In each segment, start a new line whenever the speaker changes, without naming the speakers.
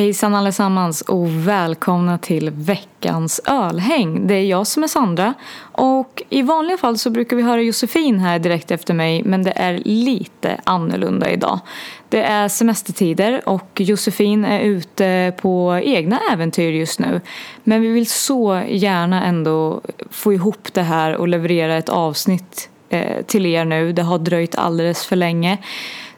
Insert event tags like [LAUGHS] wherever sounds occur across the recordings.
Hejsan allesammans och välkomna till veckans ölhäng. Det är jag som är Sandra och i vanliga fall så brukar vi höra Josefin här direkt efter mig men det är lite annorlunda idag. Det är semestertider och Josefin är ute på egna äventyr just nu. Men vi vill så gärna ändå få ihop det här och leverera ett avsnitt eh, till er nu. Det har dröjt alldeles för länge.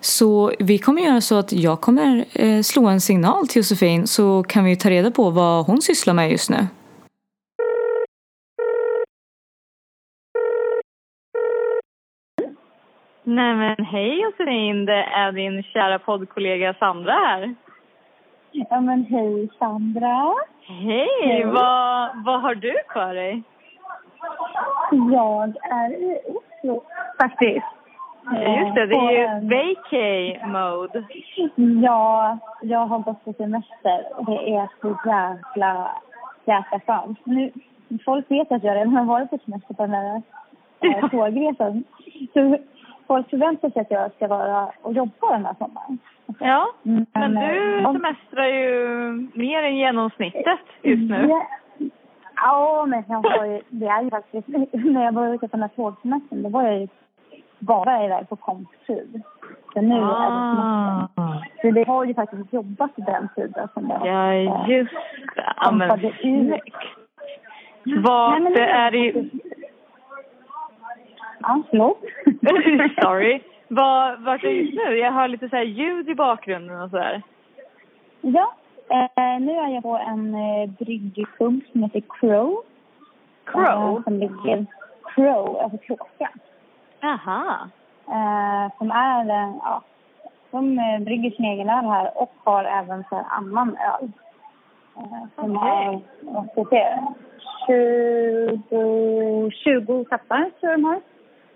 Så vi kommer göra så att jag kommer eh, slå en signal till Josefin så kan vi ta reda på vad hon sysslar med just nu.
Nej men hej Josefin, det är din kära poddkollega Sandra här.
Ja men hej Sandra.
Hej, hej. Vad, vad har du för dig?
Jag är i Oslo faktiskt.
Just det, det är ju vacay mode.
Ja, jag har gått på semester och det är så jäkla, jäkla skönt. Nu, folk vet att jag redan har varit på semester på den här äh, tågresan. Så folk förväntar sig att jag ska vara och jobba den här sommaren.
Ja, men, men du äh, semestrar ju mer än genomsnittet just nu.
Ja, ja men jag har ju, det är ju faktiskt, när jag var ute på den här tågsemestern, då var jag ju bara iväg på komptid. Så nu ah. är det semester. Så vi har ju faktiskt jobbat den tiden som jag
Ja, just det. Ja, men snyggt. Nej, är det...
Ja, förlåt. [LAUGHS]
Sorry. Var, vart är det just nu? Jag hör lite så ljud i bakgrunden och så här.
Ja, eh, nu är jag på en eh, bryggpump som heter Crow.
Crow?
Eh, som ligger... Crow, alltså kråka.
Aha.
Eh, som är, eh, ja, de eh, brygger sin egen öl här och har även så annan öl. Eh, som okay. är, vad ska se, 20, 20 tappar tror jag de har.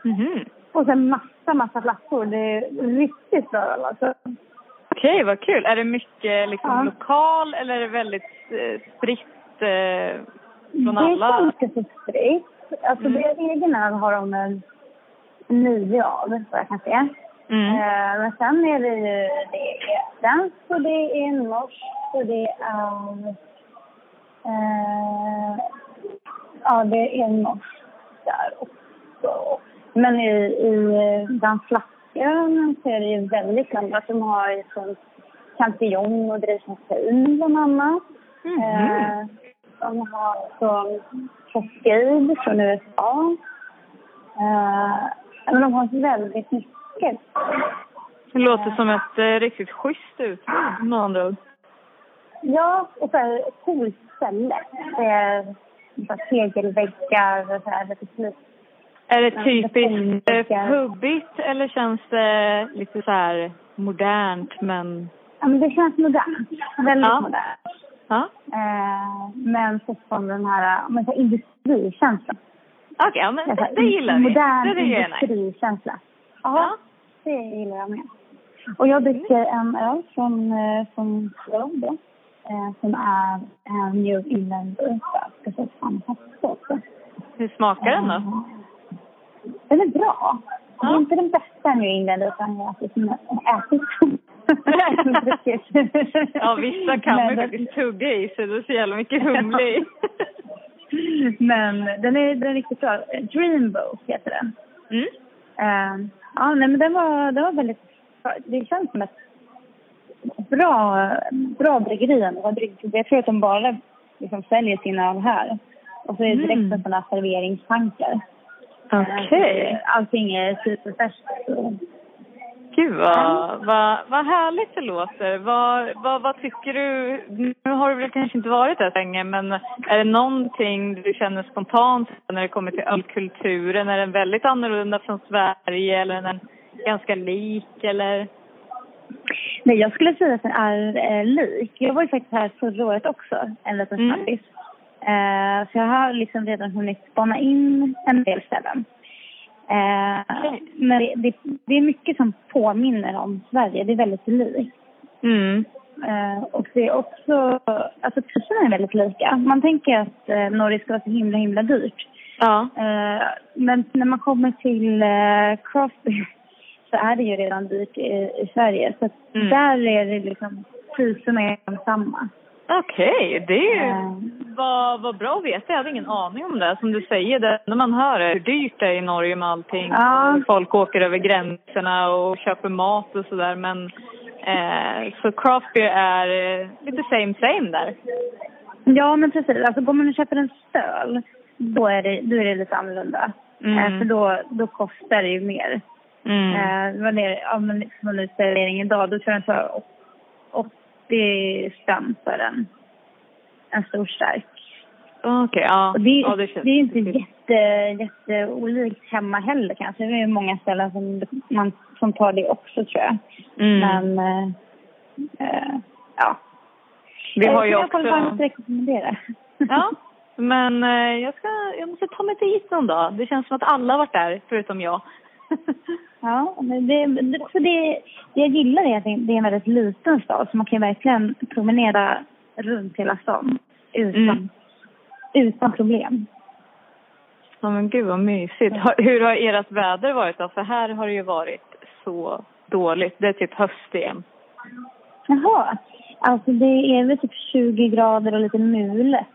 Mm -hmm.
Och sen massa, massa flaskor. Det är riktigt bra öl alltså.
Okej, okay, vad kul. Är det mycket liksom, ja. lokal eller är det väldigt eh, spritt eh, från alla?
Det är ganska så spritt. Alltså mm. deras egen öl har de en nio av, vad jag kan se.
Mm.
Eh, men sen är det ju det är svenskt och det är norskt och det är... Eh, ja, det är norskt där också. Men i, i den flaskan så är det ju väldigt blandat. De har ju från champignon och drivsenstin bland annat.
Mm.
Eh, de har från Cascade från USA. Eh, men de har väldigt mycket.
Det låter som ett eh, riktigt schysst utbud med andra ord.
Ja, och så här, coolt ställe. Det är tegelväggar och så här, lite slut.
Är det typiskt eh, pubbigt eller känns det lite så här modernt men...
Ja, men det känns modernt. Väldigt
ja.
modernt.
Ja.
Eh, men fortfarande den här men så industrikänslan.
Okej, okay, ja, men det, det gillar vi.
Modern
det
industrikänsla. Ja, det gillar jag med. Och jag dricker en öl från, eh, från Flow eh, som är en New England IPA. Precis fantastisk också.
Hur smakar den då?
Eh, den är bra. Ja. Det är inte den bästa New England utan jag ätit som [LAUGHS] ätit.
ja, vissa kan man [LAUGHS] faktiskt tugga i sig. Det är så jävla mycket humle i. [LAUGHS] [LAUGHS]
men den är, den är riktigt bra. Dreamboat heter den.
Mm.
Uh, ja, nej, men den var, den var väldigt... Det känns som ett bra, bra bryggeri. Jag tror att de bara liksom säljer sina öl här. Och så är det direkt mm. sådana serveringstankar.
Okej. Okay.
Uh, allting är superfärskt.
Gud vad, vad, vad härligt det låter. Vad, vad, vad tycker du? Nu har du väl kanske inte varit där länge men är det någonting du känner spontant när det kommer till ölkulturen? Är den väldigt annorlunda från Sverige eller är den ganska lik eller?
Nej, jag skulle säga att den är eh, lik. Jag var ju faktiskt här förra året också, en liten snabbis. Mm. Eh, så jag har liksom redan hunnit spana in en del ställen. Eh, men det, det, det, är mycket som påminner om Sverige. Det är väldigt likt.
Mm.
Eh, och det är också... Alltså priserna är väldigt lika. Man tänker att eh, Norge ska vara så himla, himla dyrt.
Ja.
Eh, men när man kommer till eh, craft [LAUGHS] så är det ju redan dyrt i, i Sverige. Så mm. där är det liksom priserna är samma.
Okej, okay, det
ehm.
var, var bra att veta. Jag hade ingen aning om det. Som du säger, det enda man hör är hur dyrt det är i Norge med allting.
Ja.
Folk åker över gränserna och köper mat och sådär. Men eh, så craft beer är eh, lite same same där.
Ja, men precis. Alltså går man och köper en stöl, då är det, då är det lite annorlunda.
Eh, mm.
Eh, för då, då kostar det ju mer.
Mm.
Eh, vad är det? Ja, men liksom servering idag, då tror jag att 8 det är skam för en, en stor stark.
Okej, okay,
ja. Det,
ja, det,
det är inte
till.
jätte, jätte hemma heller kanske. Det är många ställen som, man, som tar det också tror jag.
Mm.
Men, äh, ja.
Vi har ju
jag
också...
Jag kan rekommendera.
Ja, men eh, jag, ska, jag måste ta mig dit någon dag. Det känns som att alla har varit där, förutom jag. [LAUGHS]
Ja, men det, det, för det, det jag gillar är att det det är en väldigt liten stad så man kan verkligen promenera runt hela stan utan,
Mm.
utan problem.
Ja, men gud vad mysigt. Har- Hur har ert väder varit då? För här har det ju varit så dåligt. Det är typ höst igen.
Jaha, alltså det är väl typ 20 grader och lite mulet.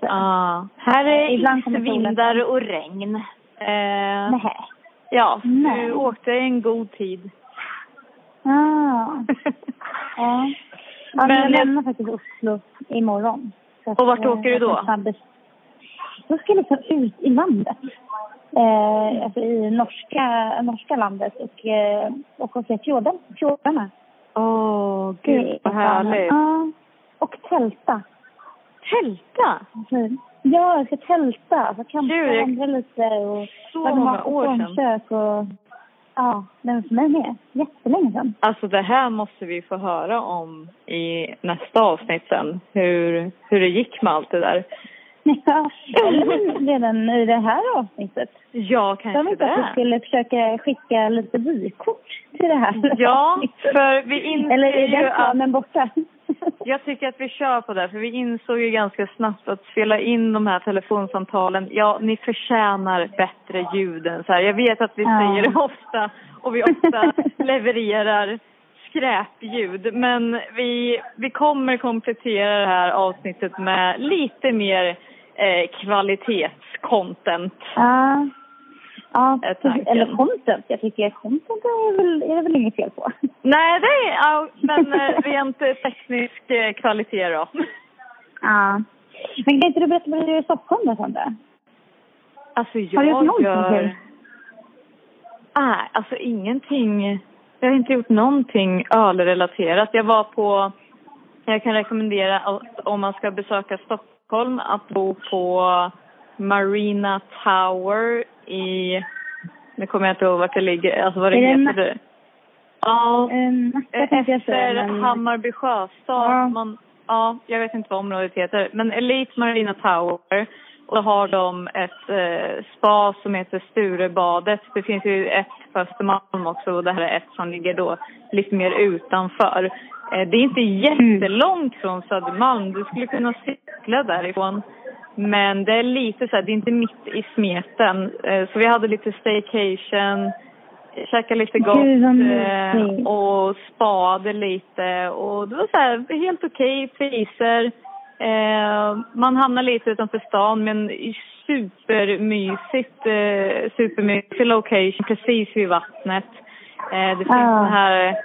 Ja. Här är
Ibland solen.
isvindar och regn. Eh,
Nej.
Ja,
Nej.
du åkte i en god tid.
Ah. [LAUGHS] Ja. Ja, men jag lämnar faktiskt Oslo imorgon. Så
Och vart åker du då?
Då ska jag liksom ut i landet. Eh, alltså i norska, norska landet och, eh, och åka fjorden, fjordarna.
Åh,
Det
gud vad härligt.
Ja. Och tälta.
Tälta?
Så- Ja, jag ska tälta. Alltså campa
Gud, jag-
lite och
Så
laga
många år sedan.
stormkök och... Ja, men för mig med. Jättelänge sedan.
Alltså det här måste vi få höra om i nästa avsnitt sen. Hur, hur det gick med allt det där.
Ja, redan i det här avsnittet.
Ja,
Jag
kanske
tänkte att vi
det.
skulle försöka skicka lite vykort till det här.
Ja,
avsnittet.
för vi inser
Eller är
ju
den
att...
planen borta?
Jag tycker att vi kör på det, för vi insåg ju ganska snabbt att spela in de här telefonsamtalen, ja, ni förtjänar bättre ljud än så här. Jag vet att vi
Ja.
säger det ofta och vi ofta [LAUGHS] levererar skräpljud, men vi, vi kommer komplettera det här avsnittet med lite mer eh, kvalitetscontent.
Ja. Ja,
tanken.
eller content. Jag tycker content är, väl, är det väl inget fel på. [LAUGHS]
Nej, det är, ja, men eh, rent eh, teknisk eh, kvalitet då. [LAUGHS]
Ja. Men kan inte du berätta vad du gör i Stockholm då, Sandra?
Alltså
Har du gjort
jag
någonting
gör...
kul?
Nej, alltså ingenting. Jag har inte gjort någonting ölrelaterat. Jag var på... Jag kan rekommendera att om man ska besöka Stockholm att bo på Marina Tower i... Nu kommer jag inte ihåg vart det ligger, alltså vad det
Är
heter. Det. Ja,
Um,
efter
men...
Hammarby sjöstad.
Ja.
Man, ja, jag vet inte vad området heter. Men Elite Marina Tower. Och då har de ett eh, spa som heter Sturebadet. Det finns ju ett på Östermalm också och det här är ett som ligger då lite mer utanför. Eh, det är inte jättelångt från Södermalm. Du skulle kunna cykla därifrån. Men det är lite så här, det är inte mitt i smeten. Eh, så vi hade lite staycation, käkade lite gott eh, och spade lite. Och det var så här, helt okej priser. Eh, man hamnar lite utanför stan men supermysigt, supermysig location precis vid vattnet. Det finns
Ah.
här...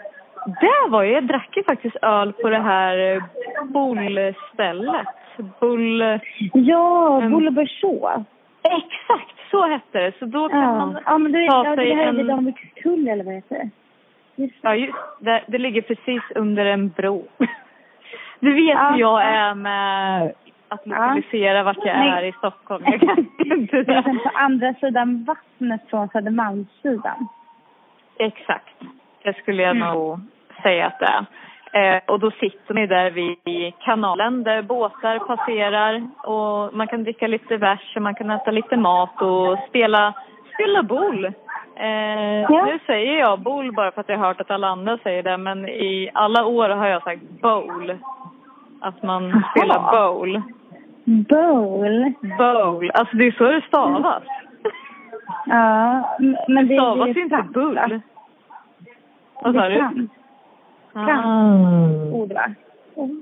Där var jag, jag drack ju faktiskt öl på det här bullstället. Bull...
Ja,
Mm.
Bullebörså.
Exakt, så hette det. Så då kan
Ja.
man
ja, men du,
ta
ja,
sig
det här är
en...
vid Danvikstull eller vad det heter. Just det.
Ja, just det. Det ligger precis under en bro. [LAUGHS] Du vet
Ja.
hur jag är med att
Ja.
lokalisera vart jag
Nej.
är i Stockholm. [LAUGHS] Jag kan inte
Det är
det.
på andra sidan vattnet från Södermalmssidan.
Exakt. Det skulle jag
Mm.
nog säga att det är. Eh, och då sitter ni där vid kanalen där båtar passerar och man kan dricka lite bärs och man kan äta lite mat och spela, spela boll. Eh,
Ja.
Nu säger jag boll bara för att jag har hört att alla andra säger det men i alla år har jag sagt bowl. Att man
Jaha.
spelar bowl.
Bowl.
Bowl. Alltså det är så det stavas.
Ja, men det
Det stavas
är
ju inte bull. Vad
Det
sa du?
Ord va?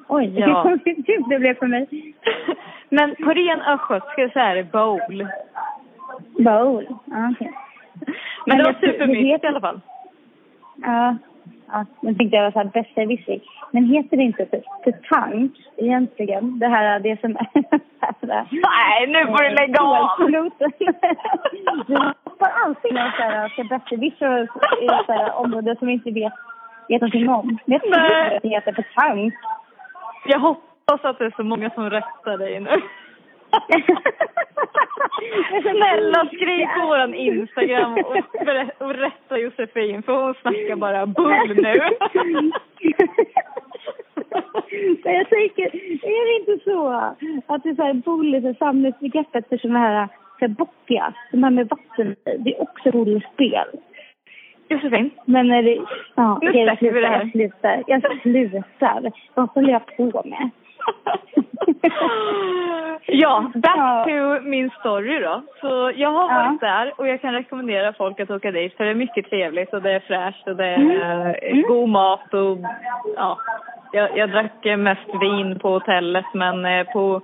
Oj,
Ja.
det det blev för mig. [LAUGHS]
Men på ren östgötska så är det bowl.
Bowl, okej. [LAUGHS]
Men det var
jag
supermysigt i alla fall.
Ja, ja, nu tänkte jag vara såhär besserwisser. Men heter det inte petank egentligen? Det här, det som är. [LAUGHS]
Nej, nu får du lägga av!
Du hoppar alltid någon såhär, ska besserwisser i ett såhär område som vi inte vet, vet någonting om. Vet du att det heter petank?
Jag hoppas att det är så många som rättar dig nu. [LAUGHS] Snälla skriv på våran Instagram och, och rätta Josefin för hon snackar bara bull nu.
Men [LAUGHS] jag tänker, är det inte så att det är så här bullet är samlingsbegreppet för såna här, så här bockia, de här med vatten det är också rollspel.
Josefin,
Men är det, ja,
Nu
jag
släpper vi det här.
jag slutar, jag slutar. Vad håller jag på med? [LAUGHS]
ja, back
Ja.
to min story då. Så jag har
Ja.
varit där och jag kan rekommendera folk att åka dit för det är mycket trevligt och det är fräscht och det är
Mm.
eh,
Mm.
god mat och ja. Jag, jag drack eh, mest vin på hotellet men eh, på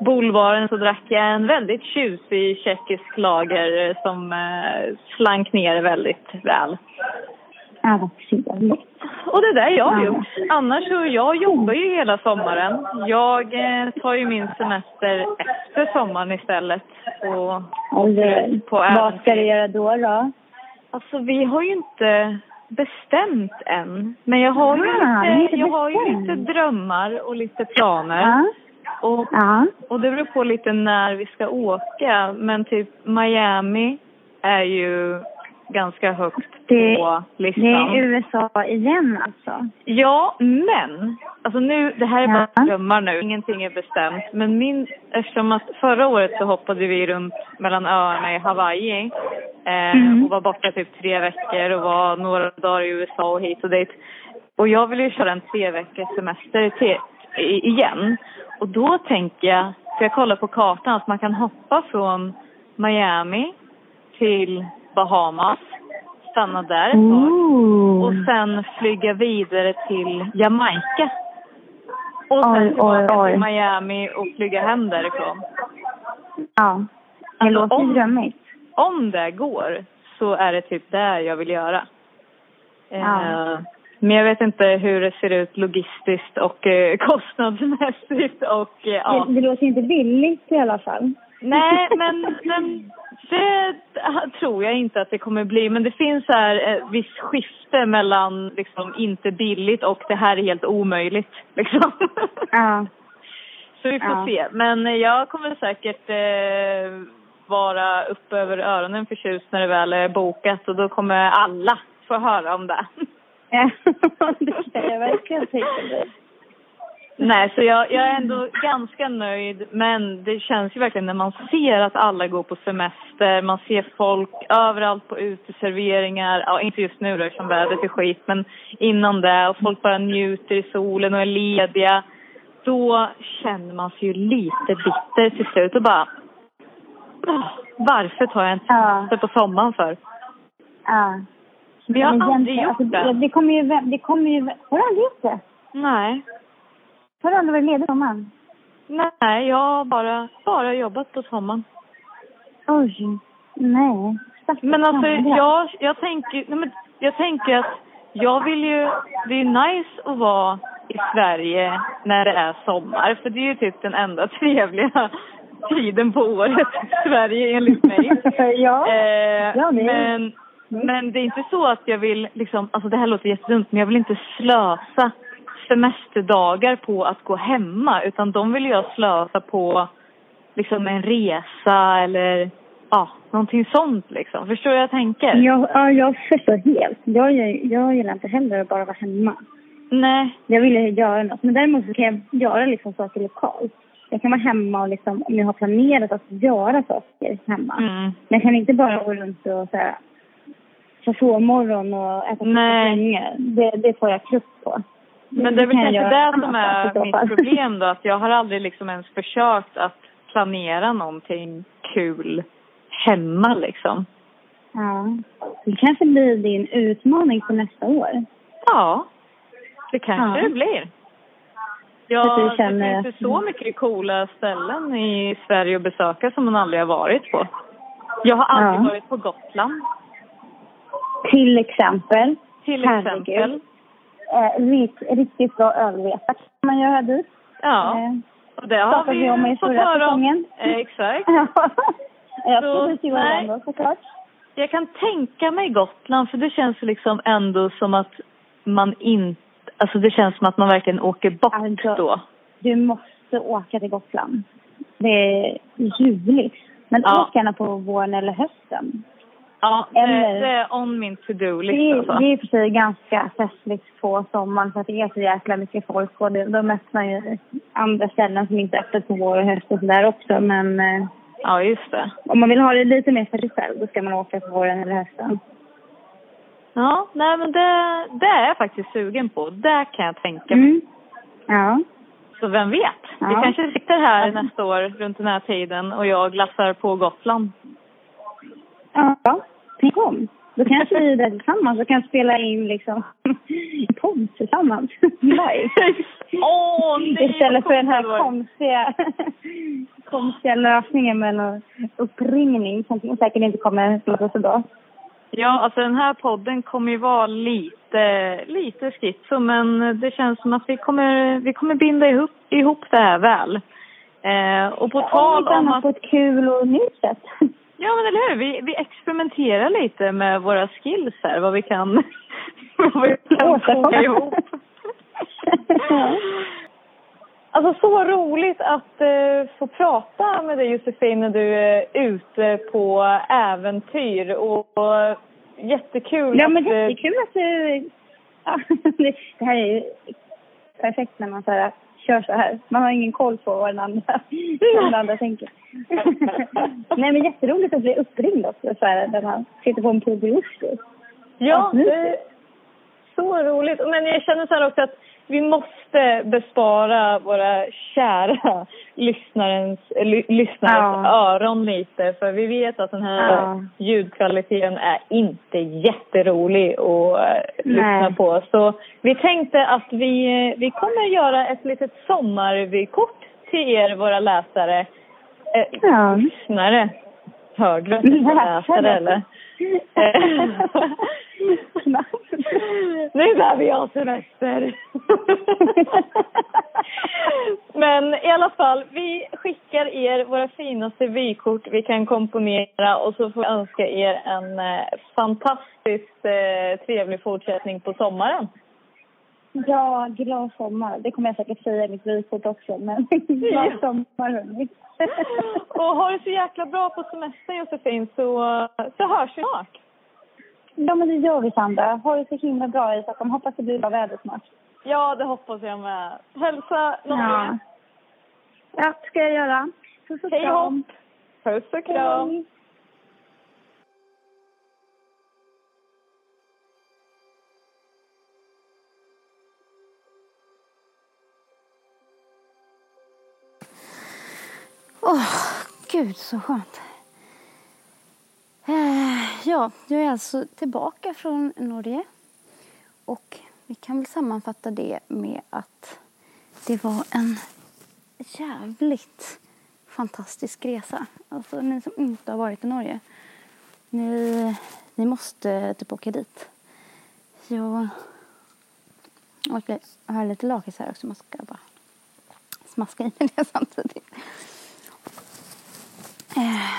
Bolvaren så drack jag en väldigt tjusig tjeckisk lager eh, som eh, slank ner väldigt väl.
Ja, vad trevligt.
Och det är det jag har gjort. Annars så, jag jobbar ju hela sommaren. Jag eh, tar ju min semester efter sommaren istället. Och,
Eller,
på
vad ska du göra då? då?
Alltså vi har ju inte bestämt än. Men jag har ju,
Ah,
lite, jag har ju lite drömmar och lite planer.
Ja.
Och,
Ja.
och det beror på lite när vi ska åka. Men typ Miami är ju ganska högt
Det-
på listan.
Det är USA igen alltså.
Ja, men alltså nu, det här är bara
Ja.
drömmar nu, ingenting är bestämt. Men min, eftersom att förra året så hoppade vi runt mellan öarna i Hawaii eh,
Mm.
och var borta typ tre veckor och var några dagar i USA och hit och dit. Och jag vill ju köra en tre veckors semester till, i, igen. Och då tänker jag, för jag kollar på kartan, att man kan hoppa från Miami till Bahamas, stanna där ett tag
Ooh.
och sen flyga vidare till Jamaica. Och sen
Oj,
tillbaka
oj, oj.
till Miami och flyga hem därifrån.
Ja. Det
Alltså,
låter
om-
drömmigt.
Om det går så är det typ det jag vill göra.
Ja.
Eh, men jag vet inte hur det ser ut logistiskt och eh, [LAUGHS] kostnadsmässigt och eh, ja.
Det, det låter inte billigt i alla fall.
Nej, men, men det tror jag inte att det kommer bli. Men det finns här eh, visst skifte mellan liksom inte billigt och det här är helt omöjligt. Liksom.
Ja.
Så vi får
Ja.
se. Men jag kommer säkert eh, vara upp över öronen förtjust när det väl är bokat och då kommer alla få höra om det.
Ja, [LAUGHS] det kan jag verkligen tänka mig.
Nej, så jag, jag är ändå ganska nöjd. Men det känns ju verkligen när man ser att alla går på semester. Man ser folk överallt på uteserveringar. Ja, inte just nu då eftersom vädret är skit. Men innan det. Och folk bara njuter i solen och är lediga. Då känner man sig ju lite bitter till slut och bara... "Åh, Varför tar jag inte semester på sommaren för?
Ja.
Jag har aldrig gjort
alltså,
det.
Det kommer ju... Det kommer ju har du aldrig gjort det?
Nej.
Har du aldrig varit ledig sommaren?
Nej, jag har bara, bara jobbat på sommaren.
Oj. Nej. Stackars
Men alltså, jag, jag, tänker, nej men, jag tänker att jag vill ju... Det är ju nice att vara i Sverige när det är sommar. För det är ju typ den enda [LAUGHS] trevliga tiden på året i Sverige enligt mig. [LAUGHS]
ja.
Eh,
Ja,
men, men det är inte så att jag vill liksom... Alltså det här låter jättedumt men jag vill inte slösa semesterdagar på att gå hemma. Utan de vill jag slösa på liksom en resa eller ja, någonting sånt liksom. Förstår du vad jag tänker?
Jag, ja, jag förstår helt. Jag, jag, jag gillar inte heller att bara vara hemma.
Nej.
Jag vill ju göra något. Men däremot så kan jag göra liksom saker lokalt. Jag kan vara hemma och liksom, om jag har planerat att göra saker hemma.
Mm.
Men jag kan inte bara gå runt och så här, sovmorgon och äta
Nej.
Det, det får jag krupp på.
Men det är väl kanske det som är mitt problem då. Att jag har aldrig liksom ens försökt att planera någonting kul hemma liksom.
Ja. Det kanske blir din utmaning för nästa år.
Ja. Det kanske
Ja.
det blir. Ja,
känner
det finns ju så mycket coola ställen i Sverige att besöka som man aldrig har varit på. Jag har aldrig
Ja.
varit på Gotland,
Till exempel.
till
Herregud. Eh, rikt, riktigt bra ölresa kan man göra dit.
Ja,
Eh,
och det har
pratade vi om i
vi fått höra om. Eh, Exakt. [LAUGHS] Så, nej.
Såklart.
Jag kan tänka mig Gotland för det känns liksom ändå som att man inte... Alltså det känns som att man verkligen åker bort
Alltså,
då.
Du måste åka till Gotland. Det är ljuvligt. Men
Ja.
åk gärna på våren eller hösten.
Ja,
Eller-
det är on min to-do-list
Det är,
alltså.
det är i och för sig ganska festligt på sommaren för att det är så jäkla mycket folk och det, de öppnar ju andra ställen som inte är öppet på vår och höst och sådär också. Men eh,
Ja, just det.
om man vill ha det lite mer för sig själv då ska man åka på våren eller hösten.
Ja, nej men det, det är jag faktiskt sugen på. Det kan jag tänka mig.
Mm. Ja.
Så vem vet? Vi
Ja.
kanske sitter här
Ja.
nästa år runt den här tiden och jag glassar på Gotland.
Ja, tänk om. Då kanske vi är där tillsammans och kan spela in liksom [LAUGHS] en podd tillsammans. Live. [LAUGHS]
Nej!
Istället för den här konstiga, [LAUGHS] konstiga lösningen med en uppringning som säkert inte kommer låta så bra.
Ja, alltså den här podden kommer ju vara lite, lite schizo men det känns som att vi kommer, vi kommer binda ihop, ihop det här väl. Eh, och på tal om att...
på ett kul och nytt sätt.
Ja men eller hur, vi, vi experimenterar lite med våra skills här, vad vi kan, [LAUGHS] vad vi kan
Åstadkomma.
foga ihop. [LAUGHS] Alltså så roligt att eh, få prata med dig Josefin när du är ute på äventyr och, och jättekul
Ja, men
att... eh,
jättekul att du... Ja, [LAUGHS] det, det här är ju perfekt när man så här, kör så här. Man har ingen koll på vad den andra, vad den andra tänker. [LAUGHS] Nej, men jätteroligt att bli uppringd också så här, när man sitter på en pub i.
Ja, det är så roligt. Men jag känner så också att vi måste bespara våra kära lyssnarens, ly, lyssnares
Ja.
öron lite. För vi vet att den här
Ja.
ljudkvaliteten är inte jätterolig att eh, lyssna
Nej.
på. Så vi tänkte att vi, eh, vi kommer göra ett litet sommarvykort till er, våra läsare. Eh,
Ja.
Lyssnare. Än läsare, eller? [LAUGHS] [LAUGHS] [LAUGHS] nu vi ha semester. [LAUGHS] Men i alla fall, vi skickar er våra finaste vykort vi kan komponera och så får vi önska er en eh, fantastiskt eh, trevlig fortsättning på sommaren.
Ja, glad sommar. Det kommer jag säkert säga i mitt vykort också. Men [LAUGHS] glad sommar, hörni.
Och ha det så jäkla bra på semestern Josefin så, så hörs vi snart.
Ja, men det gör vi, Sandra. Ha det så himla bra i Stockholm. Hoppas det blir bra väder snart.
Ja, det hoppas jag med. Hälsa någon
Ja. Ja, ska jag göra. Puss och
Hej
kram.
hopp! Puss och kram!
Hej.
Åh, gud så skönt. Ja, jag är alltså tillbaka från Norge. Och vi kan väl sammanfatta det med att det var en jävligt fantastisk resa. Alltså ni som inte har varit i Norge, ni, ni måste typ åka dit. Jag, och jag har lite lakrits här också, man ska bara smaska i det samtidigt. Eh,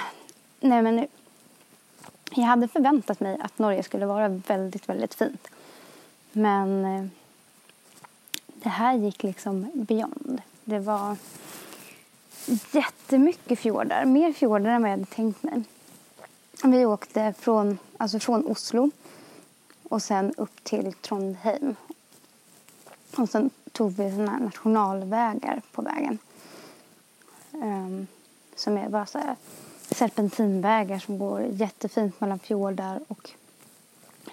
nej men nu. Jag hade förväntat mig att Norge skulle vara väldigt, väldigt fint. Men eh, det här gick liksom beyond. Det var jättemycket fjordar. Mer fjordar än vad jag hade tänkt mig. Vi åkte från, alltså från Oslo och sen upp till Trondheim. Och sen tog vi såna här nationalvägar på vägen. Um, som är bara så här serpentinvägar som går jättefint mellan fjordar och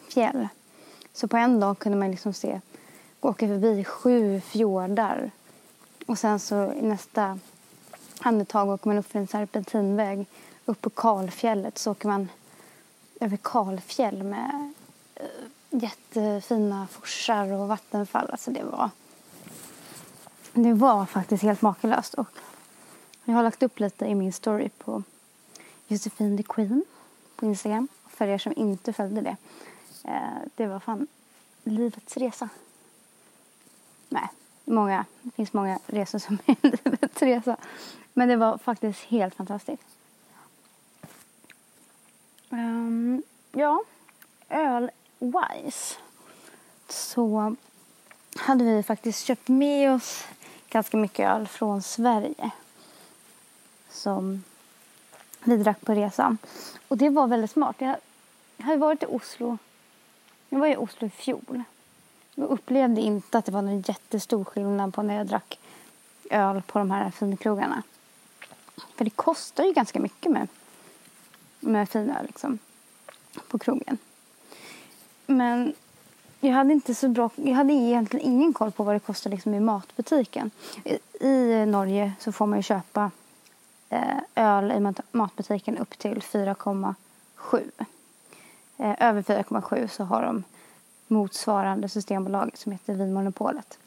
fjäll. Så på en dag kunde man liksom se, åka förbi sju fjordar. Och sen så i nästa andetag åker man upp för en serpentinväg upp på kalfjället. Så åker man över kalfjäll med eh, jättefina forsar och vattenfall. Alltså det var, det var faktiskt helt makalöst. Och jag har lagt upp lite i min story på Josefin the Queen på Instagram. För er som inte följde det. Eh, det var fan livets resa. Nej, många, det finns många resor som är [LAUGHS] livets resa. Men det var faktiskt helt fantastiskt. Um, ja, öl-wise så hade vi faktiskt köpt med oss ganska mycket öl från Sverige som vi drack på resan. Och det var väldigt smart. Jag hade varit i Oslo. Jag var i Oslo i fjol. Jag upplevde inte att det var någon jättestor skillnad på när jag drack öl på de här finkrogarna. För det kostar ju ganska mycket med, med finöl liksom, på krogen. Men jag hade inte så bra, jag hade egentligen ingen koll på vad det kostar liksom i matbutiken. I, I Norge så får man ju köpa Eh, öl i matbutiken upp till 4,7. Eh, över 4,7 så har de motsvarande Systembolaget som heter Vinmonopolet.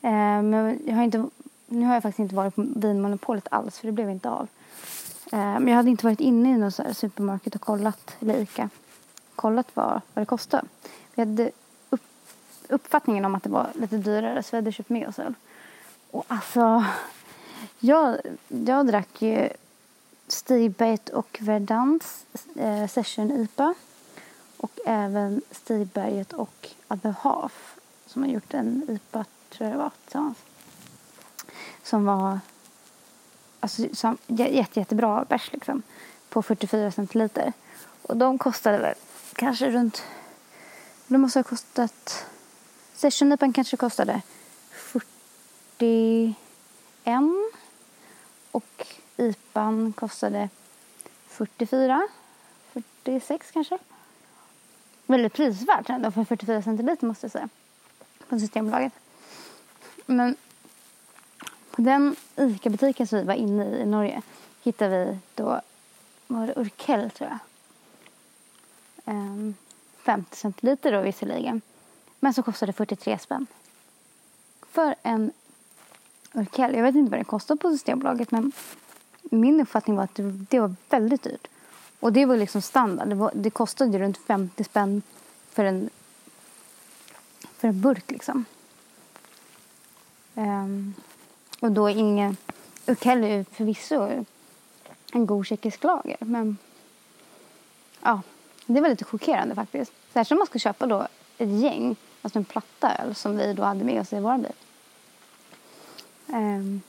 Eh, men jag har inte, nu har jag faktiskt inte varit på Vinmonopolet alls för det blev inte av. Men jag hade inte varit inne i någon supermarket och kollat, lika. Kollat vad, vad det kostade. Vi hade upp, uppfattningen om att det var lite dyrare så vi hade köpt med oss öl. Och alltså, jag, jag drack ju Stigberget och Verdans eh, Session IPA. Och även Stigberget och Abehaf som har gjort en IPA, tror jag det var, tillsammans. Som var alltså, som, jätte, jättebra bärs liksom. På 44 centiliter. Och de kostade väl kanske runt... De måste ha kostat... Session IPA kanske kostade 41 IPAn kostade 44, 46 kanske. Väldigt prisvärt ändå för 44 centiliter måste jag säga. På Systembolaget. Men på den ICA-butiken som vi var inne i i Norge hittade vi då, var det Urkel tror jag. Ehm, um, 50 centiliter då visserligen. Men så kostade det 43 spänn. För en Urkel, jag vet inte vad den kostar på Systembolaget men min uppfattning var att det, det var väldigt dyrt. Och det var liksom standard. Det, var, det kostade runt 50 spänn för en, för en burk liksom. Um, och då ingen... Urkel är förvisso en god tjeckisk lager. Men ja, det var lite chockerande faktiskt. Särskilt om man ska köpa då ett gäng, alltså en platta öl som vi då hade med oss i vår bil. Um,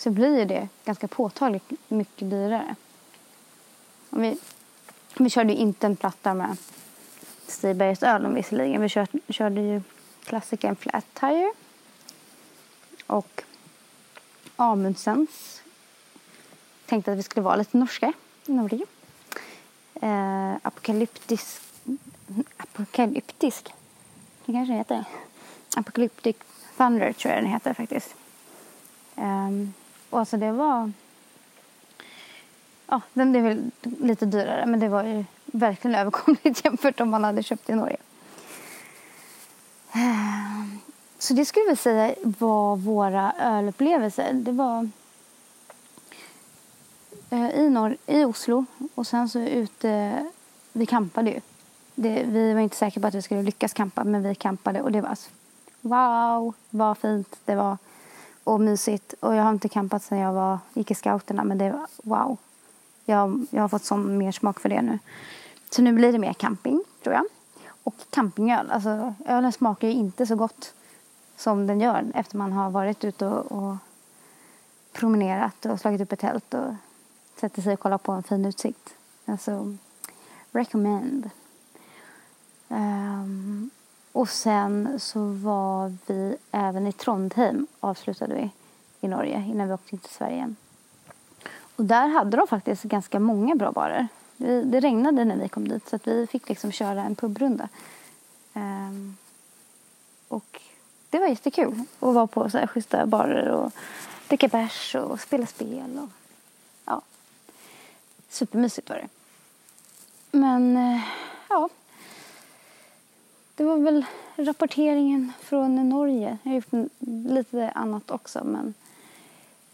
så blir det ganska påtagligt mycket dyrare. Och vi, vi körde ju inte en platta med Stibergs öl visserligen. Vi körde, körde ju klassikern Flat Tire. Och Amundsens. Tänkte att vi skulle vara lite norska i Norge. Eh, apokalyptisk. Apokalyptisk. Det kanske heter. Apocalyptic Thunder tror jag den heter faktiskt. Um, och alltså det var... Ja, den är väl lite dyrare men det var ju verkligen [LAUGHS] överkomligt jämfört om man hade köpt i Norge. Ehm, så det skulle jag säga var våra ölupplevelser. Det var eh, i, norr, i Oslo och sen så ute... Vi campade ju. Det, vi var inte säkra på att vi skulle lyckas kampa men vi campade och det var alltså, wow vad fint det var och mysigt. Och jag har inte campat sedan jag var, gick i scouterna men det var wow. Jag, jag har fått sån mer smak för det nu. Så nu blir det mer camping tror jag. Och campingöl. Alltså ölen smakar ju inte så gott som den gör efter man har varit ute och, och promenerat och slagit upp ett tält och sätter sig och kollar på en fin utsikt. Alltså, recommend. Um, och sen så var vi även i Trondheim avslutade vi i Norge innan vi åkte till Sverige igen. Och där hade de faktiskt ganska många bra barer. Det, regnade när vi kom dit så att vi fick liksom köra en pubrunda. Um, och det var jättekul att vara på så här schyssta barer och dricka bärs och spela spel. Och, ja. Supermysigt var det. Men, eh, ja det var väl rapporteringen från Norge. Jag har gjort lite annat också men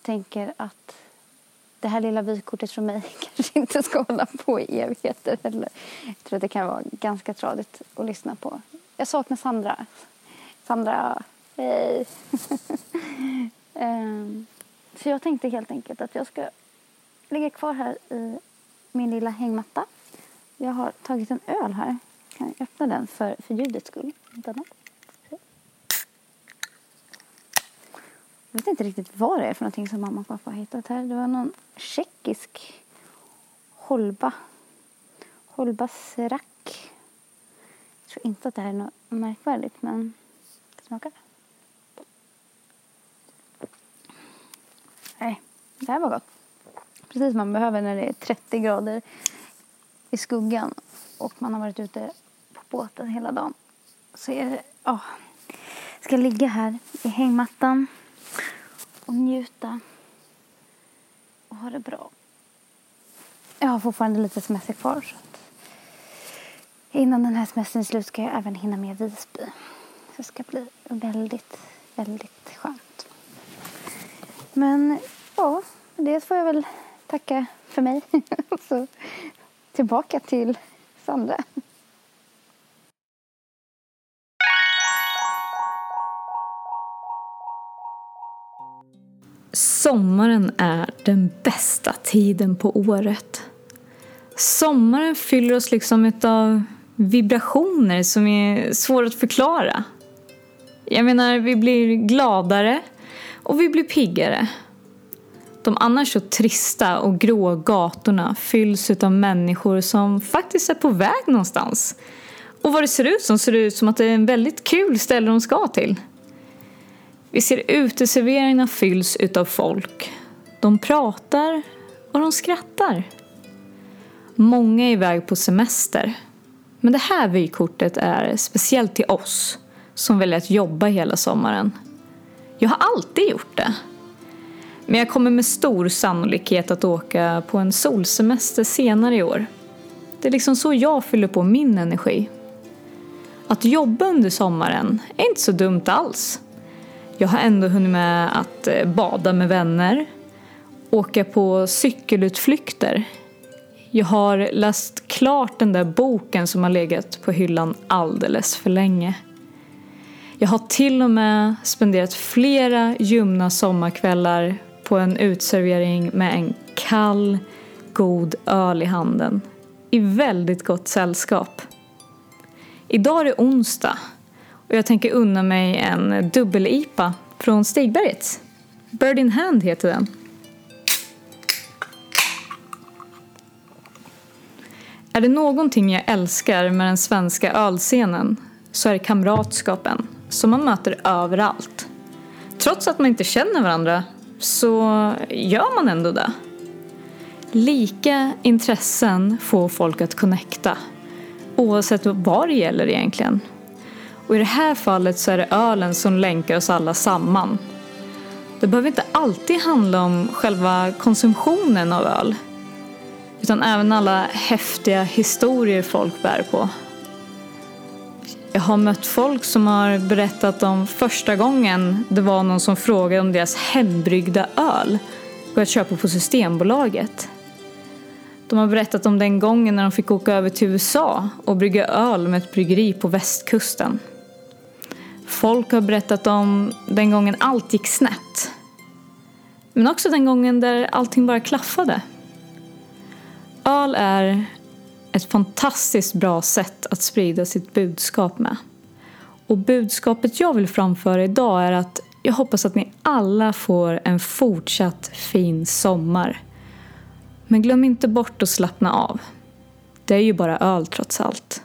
tänker att det här lilla vykortet från mig [LAUGHS] kanske inte ska hålla på i evigheter heller. Jag tror att det kan vara ganska tradigt att lyssna på. Jag saknar Sandra. Sandra, hej! um, [LAUGHS] så jag tänkte helt enkelt att jag ska ligga kvar här i min lilla hängmatta. Jag har tagit en öl här. Kan jag öppna den för, för ljudets skull? Jag vet inte riktigt vad det är för någonting som mamma och pappa har hittat här. Det var någon tjeckisk Holba. Holba rack. Jag tror inte att det här är något märkvärdigt men smaka. Nej, det här var gott. Precis som man behöver när det är 30 grader i skuggan och man har varit ute båten hela dagen. Så är det, åh. Ska ligga här i hängmattan och njuta och ha det bra. Jag har fortfarande lite semester kvar. Så att innan den här semestern är slut ska jag även hinna med Visby. Så det ska bli väldigt, väldigt skönt. Men ja, det får jag väl tacka för mig. [LAUGHS] så tillbaka till Sandra.
Sommaren är den bästa tiden på året. Sommaren fyller oss liksom av vibrationer som är svåra att förklara. Jag menar, vi blir gladare och vi blir piggare. De annars så trista och grå gatorna fylls av människor som faktiskt är på väg någonstans. Och vad det ser ut som ser det ut som att det är en väldigt kul ställe de ska till. Vi ser uteserveringarna fylls utav folk. De pratar och de skrattar. Många är iväg på semester. Men det här vykortet är speciellt till oss som väljer att jobba hela sommaren. Jag har alltid gjort det. Men jag kommer med stor sannolikhet att åka på en solsemester senare i år. Det är liksom så jag fyller på min energi. Att jobba under sommaren är inte så dumt alls. Jag har ändå hunnit med att eh, bada med vänner, åka på cykelutflykter. Jag har läst klart den där boken som har legat på hyllan alldeles för länge. Jag har till och med spenderat flera ljumna sommarkvällar på en utservering med en kall, god öl i handen. I väldigt gott sällskap. Idag är det onsdag och jag tänker unna mig en dubbel-IPA från Stigbergets. Bird in hand heter den. Är det någonting jag älskar med den svenska ölscenen så är det kamratskapen som man möter överallt. Trots att man inte känner varandra så gör man ändå det. Lika intressen får folk att connecta oavsett vad det gäller egentligen. Och i det här fallet så är det ölen som länkar oss alla samman. Det behöver inte alltid handla om själva konsumtionen av öl. Utan även alla häftiga historier folk bär på. Jag har mött folk som har berättat om första gången det var någon som frågade om deras hembryggda öl går att köpa på Systembolaget. De har berättat om den gången när de fick åka över till USA och brygga öl med ett bryggeri på västkusten. Folk har berättat om den gången allt gick snett. Men också den gången där allting bara klaffade. Öl är ett fantastiskt bra sätt att sprida sitt budskap med. Och budskapet jag vill framföra idag är att jag hoppas att ni alla får en fortsatt fin sommar. Men glöm inte bort att slappna av. Det är ju bara öl trots allt.